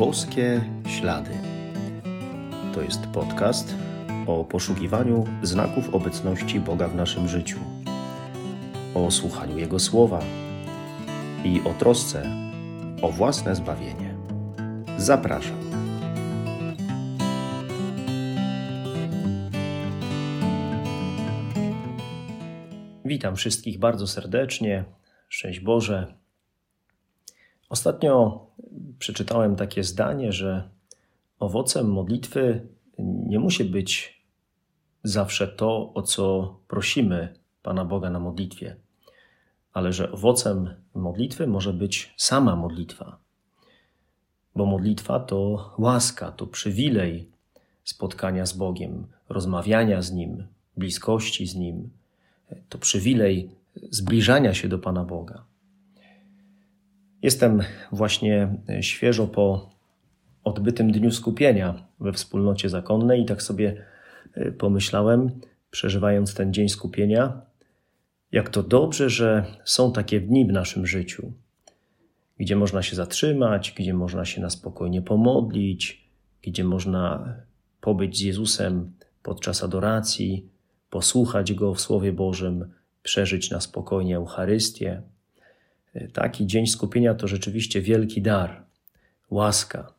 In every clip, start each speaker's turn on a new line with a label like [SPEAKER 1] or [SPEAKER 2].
[SPEAKER 1] Boskie Ślady. To jest podcast o poszukiwaniu znaków obecności Boga w naszym życiu, o słuchaniu Jego słowa i o trosce o własne zbawienie. Zapraszam. Witam wszystkich bardzo serdecznie. Szczęść Boże. Ostatnio przeczytałem takie zdanie, że owocem modlitwy nie musi być zawsze to, o co prosimy Pana Boga na modlitwie, ale że owocem modlitwy może być sama modlitwa. Bo modlitwa to łaska, to przywilej spotkania z Bogiem, rozmawiania z Nim, bliskości z Nim. To przywilej zbliżania się do Pana Boga. Jestem właśnie świeżo po odbytym dniu skupienia we wspólnocie zakonnej i tak sobie e, pomyślałem, przeżywając ten dzień skupienia, jak to dobrze, że są takie dni w naszym życiu, gdzie można się zatrzymać, gdzie można się na spokojnie pomodlić, gdzie można pobyć z Jezusem podczas adoracji, posłuchać Go w Słowie Bożym, przeżyć na spokojnie Eucharystię. Taki dzień skupienia to rzeczywiście wielki dar, łaska,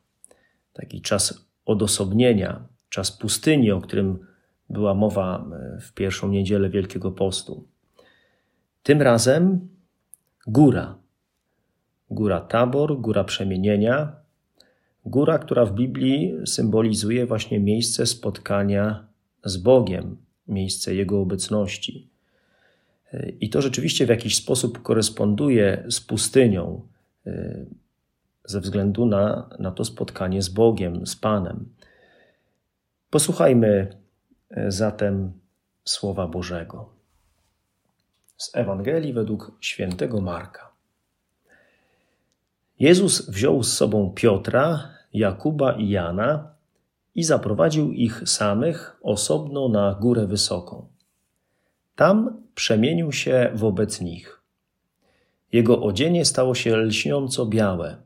[SPEAKER 1] taki czas odosobnienia, czas pustyni, o którym była mowa e, w pierwszą niedzielę Wielkiego Postu. Tym razem góra. Góra Tabor, góra przemienienia, góra, która w Biblii symbolizuje właśnie miejsce spotkania z Bogiem, miejsce Jego obecności. I to rzeczywiście w jakiś sposób koresponduje z pustynią, y, ze względu na, na to spotkanie z Bogiem, z Panem. Posłuchajmy y, zatem Słowa Bożego. Z Ewangelii według świętego Marka. Jezus wziął z sobą Piotra, Jakuba i Jana i zaprowadził ich samych osobno na górę wysoką. Tam przemienił się wobec nich. Jego odzienie stało się lśniąco białe,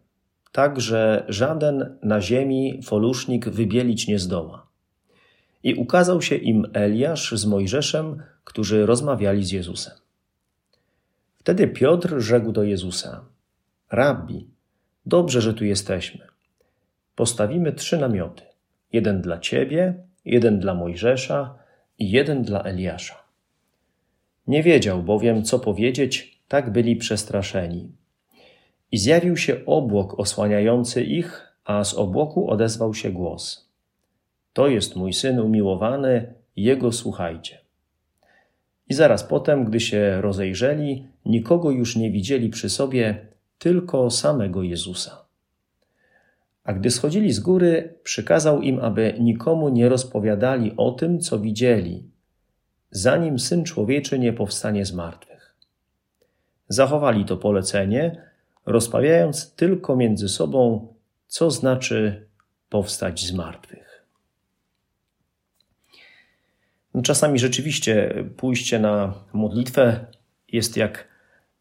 [SPEAKER 1] tak że żaden na ziemi folusznik wybielić nie zdoła. I ukazał się im Eliasz z Mojżeszem, którzy rozmawiali z Jezusem. Wtedy Piotr rzekł do Jezusa: Rabbi, dobrze, że tu jesteśmy. Postawimy trzy namioty: jeden dla ciebie, jeden dla Mojżesza i jeden dla Eliasza. Nie wiedział bowiem, co powiedzieć, tak byli przestraszeni. I zjawił się obłok osłaniający ich, a z obłoku odezwał się głos. To jest mój syn umiłowany, jego słuchajcie. I zaraz potem, gdy się rozejrzeli, nikogo już nie widzieli przy sobie, tylko samego Jezusa. A gdy schodzili z góry, przykazał im, aby nikomu nie rozpowiadali o tym, co widzieli, zanim syn człowieczy nie powstanie z martwych. Zachowali to polecenie, rozmawiając tylko między sobą, co znaczy powstać z martwych. Czasami rzeczywiście pójście na modlitwę jest jak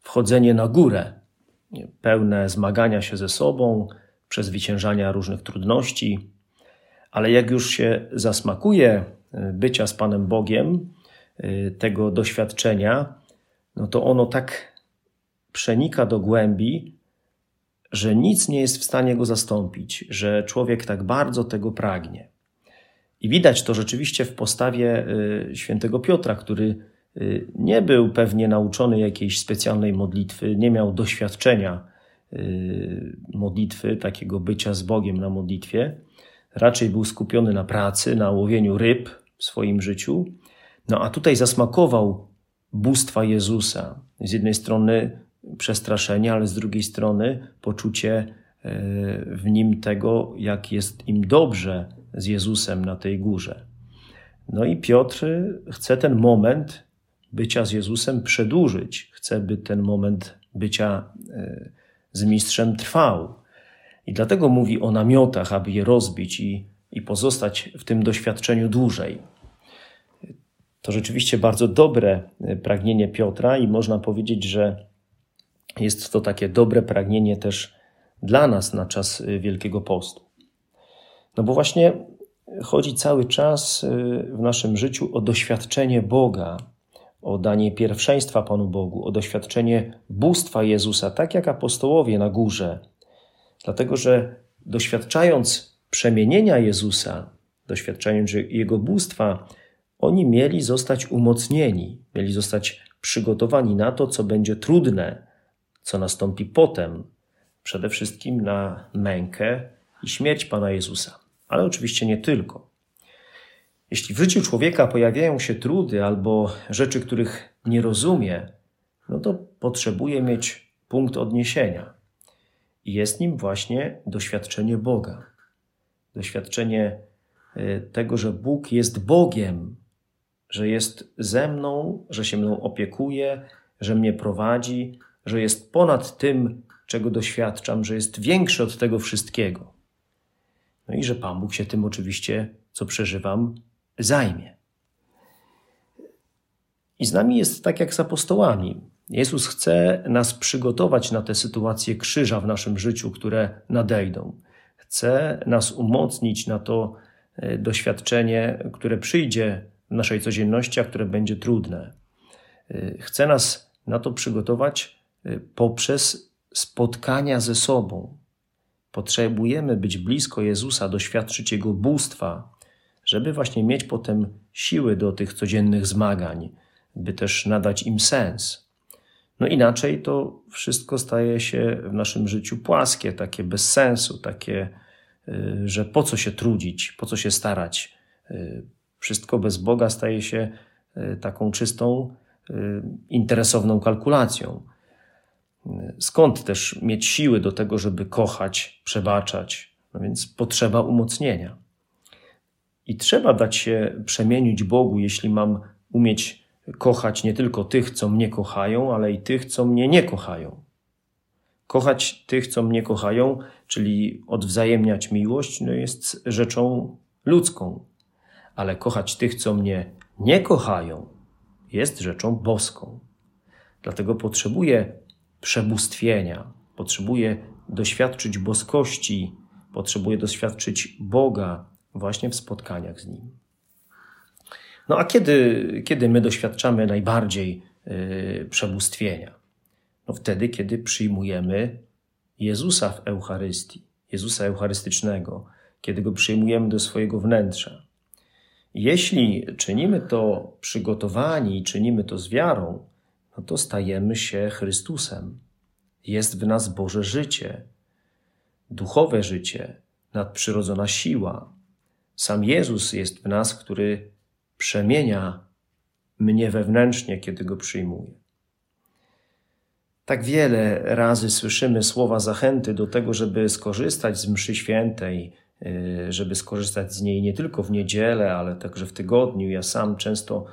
[SPEAKER 1] wchodzenie na górę, pełne zmagania się ze sobą, przezwyciężania różnych trudności, ale jak już się zasmakuje bycia z Panem Bogiem, tego doświadczenia, no to ono tak przenika do głębi, że nic nie jest w stanie go zastąpić, że człowiek tak bardzo tego pragnie. I widać to rzeczywiście w postawie y, świętego Piotra, który y, nie był pewnie nauczony jakiejś specjalnej modlitwy, nie miał doświadczenia modlitwy, takiego bycia z Bogiem na modlitwie. Raczej był skupiony na pracy, na łowieniu ryb w swoim życiu, no a tutaj zasmakował bóstwa Jezusa. Z jednej strony przestraszenie, ale z drugiej strony poczucie e, w nim tego, jak jest im dobrze z Jezusem na tej górze. No i Piotr chce ten moment bycia z Jezusem przedłużyć. Chce, by ten moment bycia e, z mistrzem trwał. I dlatego mówi o namiotach, aby je rozbić i, i pozostać w tym doświadczeniu dłużej. To rzeczywiście bardzo dobre e, pragnienie Piotra i można powiedzieć, że jest to takie dobre pragnienie też dla nas na czas e, Wielkiego Postu. No bo właśnie chodzi cały czas y, w naszym życiu o doświadczenie Boga, o danie pierwszeństwa Panu Bogu, o doświadczenie bóstwa Jezusa, tak jak apostołowie na górze. Dlatego, że doświadczając przemienienia Jezusa, doświadczając Jego bóstwa, oni mieli zostać umocnieni, mieli zostać przygotowani na to, co będzie trudne, co nastąpi potem, przede wszystkim na mękę i śmierć Pana Jezusa. Ale oczywiście nie tylko. Jeśli w życiu człowieka pojawiają się trudy albo rzeczy, których nie rozumie, no to potrzebuje mieć punkt odniesienia. I jest nim właśnie doświadczenie Boga. Doświadczenie e, tego, że Bóg jest Bogiem, że jest ze mną, że się mną opiekuje, że mnie prowadzi, że jest ponad tym, czego doświadczam, że jest większy od tego wszystkiego. No i że Pan Bóg się tym oczywiście, co przeżywam, zajmie. I z nami jest tak jak z apostołami. Jezus chce nas przygotować na te sytuacje krzyża w naszym życiu, które nadejdą. Chce nas umocnić na to e, doświadczenie, które przyjdzie naszej codzienności, a które będzie trudne. E, chce nas na to przygotować e, poprzez spotkania ze sobą. Potrzebujemy być blisko Jezusa, doświadczyć Jego bóstwa, żeby właśnie mieć potem siły do tych codziennych zmagań, by też nadać im sens. No inaczej to wszystko staje się w naszym życiu płaskie, takie bez sensu, takie, y, że po co się trudzić, po co się starać. Wszystko bez Boga staje się y, taką czystą, interesowną kalkulacją. Skąd też mieć siły do tego, żeby kochać, przebaczać? No więc potrzeba umocnienia. I trzeba dać się przemienić Bogu, jeśli mam umieć kochać nie tylko tych, co mnie kochają, ale i tych, co mnie nie kochają. Kochać tych, co mnie kochają, czyli odwzajemniać miłość, no jest rzeczą ludzką, ale kochać tych, co mnie nie kochają, jest rzeczą boską. Dlatego potrzebuję przebóstwienia, potrzebuję doświadczyć boskości, potrzebuję doświadczyć Boga właśnie w spotkaniach z Nim. No a kiedy, kiedy my doświadczamy najbardziej yy, przebóstwienia? No wtedy, kiedy przyjmujemy Jezusa w Eucharystii, Jezusa Eucharystycznego, kiedy go przyjmujemy do swojego wnętrza. Jeśli czynimy to przygotowani i czynimy to z wiarą, no to stajemy się Chrystusem. Jest w nas Boże życie, duchowe życie, nadprzyrodzona siła. Sam Jezus jest w nas, który przemienia mnie wewnętrznie, kiedy go przyjmuję. Tak wiele razy słyszymy słowa zachęty do tego, żeby skorzystać z mszy świętej, żeby skorzystać z niej nie tylko w niedzielę, ale także w tygodniu. Ja sam często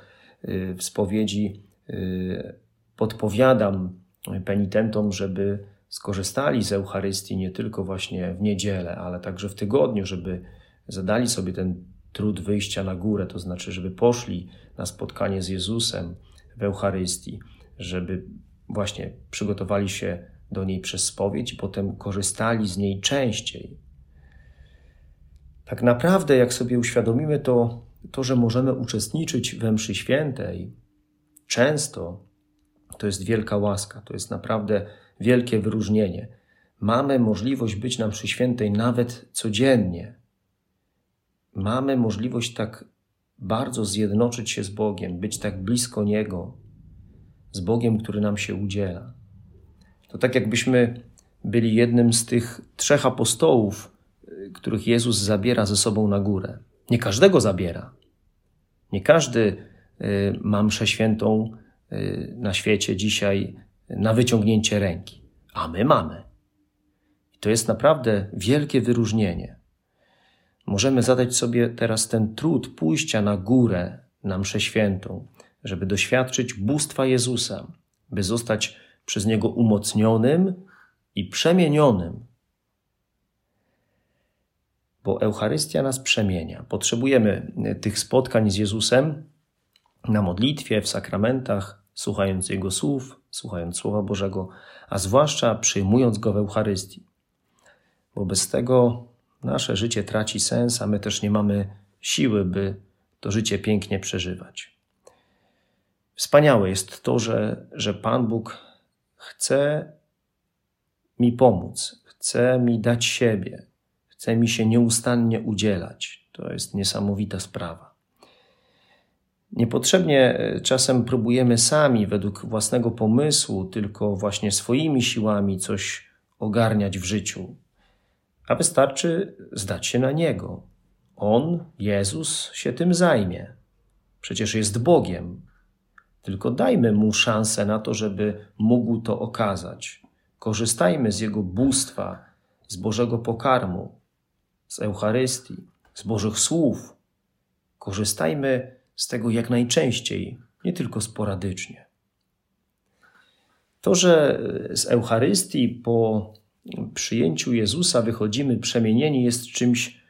[SPEAKER 1] y, w spowiedzi y, podpowiadam penitentom, żeby skorzystali z Eucharystii nie tylko właśnie w niedzielę, ale także w tygodniu, żeby zadali sobie ten trud wyjścia na górę, to znaczy, żeby poszli na spotkanie z Jezusem w Eucharystii, żeby właśnie przygotowali się do niej przez spowiedź i potem korzystali z niej częściej. Tak naprawdę, jak sobie uświadomimy to, to, że możemy uczestniczyć we mszy świętej często, to jest wielka łaska, to jest naprawdę wielkie wyróżnienie. Mamy możliwość być na mszy świętej nawet codziennie, mamy możliwość tak bardzo zjednoczyć się z Bogiem, być tak blisko Niego, z Bogiem, który nam się udziela. To tak jakbyśmy byli jednym z tych trzech apostołów, których Jezus zabiera ze sobą na górę. Nie każdego zabiera. Nie każdy y, ma mszę świętą y, na świecie dzisiaj na wyciągnięcie ręki, a my mamy. I to jest naprawdę wielkie wyróżnienie. Możemy zadać sobie teraz ten trud pójścia na górę na mszę świętą, żeby doświadczyć bóstwa Jezusa, by zostać przez Niego umocnionym i przemienionym. Bo Eucharystia nas przemienia. Potrzebujemy tych spotkań z Jezusem na modlitwie, w sakramentach, słuchając Jego słów, słuchając Słowa Bożego, a zwłaszcza przyjmując Go w Eucharystii. Bo bez tego nasze życie traci sens, a my też nie mamy siły, by to życie pięknie przeżywać. Wspaniałe jest to, że, że Pan Bóg chce mi pomóc, chce mi dać siebie, chce mi się nieustannie udzielać. To jest niesamowita sprawa. Niepotrzebnie e, czasem próbujemy sami, według własnego pomysłu, tylko właśnie swoimi siłami coś ogarniać w życiu, a wystarczy zdać się na Niego. On, Jezus, się tym zajmie. Przecież jest Bogiem. Tylko dajmy Mu szansę na to, żeby mógł to okazać. Korzystajmy z Jego bóstwa, z Bożego pokarmu, z Eucharystii, z Bożych słów. Korzystajmy z tego jak najczęściej, nie tylko sporadycznie. To, że z Eucharystii po przyjęciu Jezusa wychodzimy przemienieni, jest czymś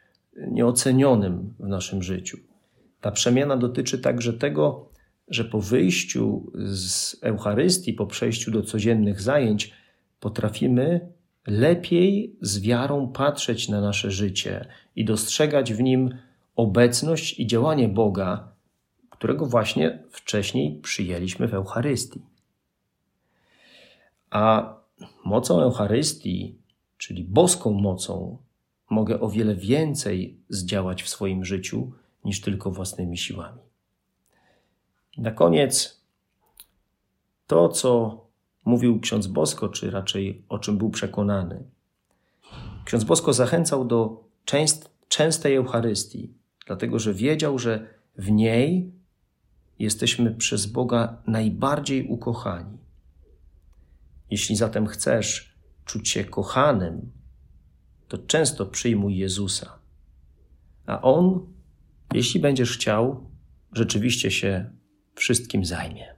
[SPEAKER 1] nieocenionym w naszym życiu. Ta przemiana dotyczy także tego, że po wyjściu z Eucharystii, po przejściu do codziennych zajęć, potrafimy lepiej z wiarą patrzeć na nasze życie i dostrzegać w nim obecność i działanie Boga, którego właśnie wcześniej przyjęliśmy w Eucharystii. A mocą Eucharystii, czyli boską mocą, mogę o wiele więcej zdziałać w swoim życiu niż tylko własnymi siłami. Na koniec to, co mówił ksiądz Bosko, czy raczej o czym był przekonany. Ksiądz Bosko zachęcał do częstej Eucharystii, dlatego że wiedział, że w niej jesteśmy przez Boga najbardziej ukochani. Jeśli zatem chcesz czuć się kochanym, to często przyjmuj Jezusa. A On, jeśli będziesz chciał, rzeczywiście się wszystkim zajmie.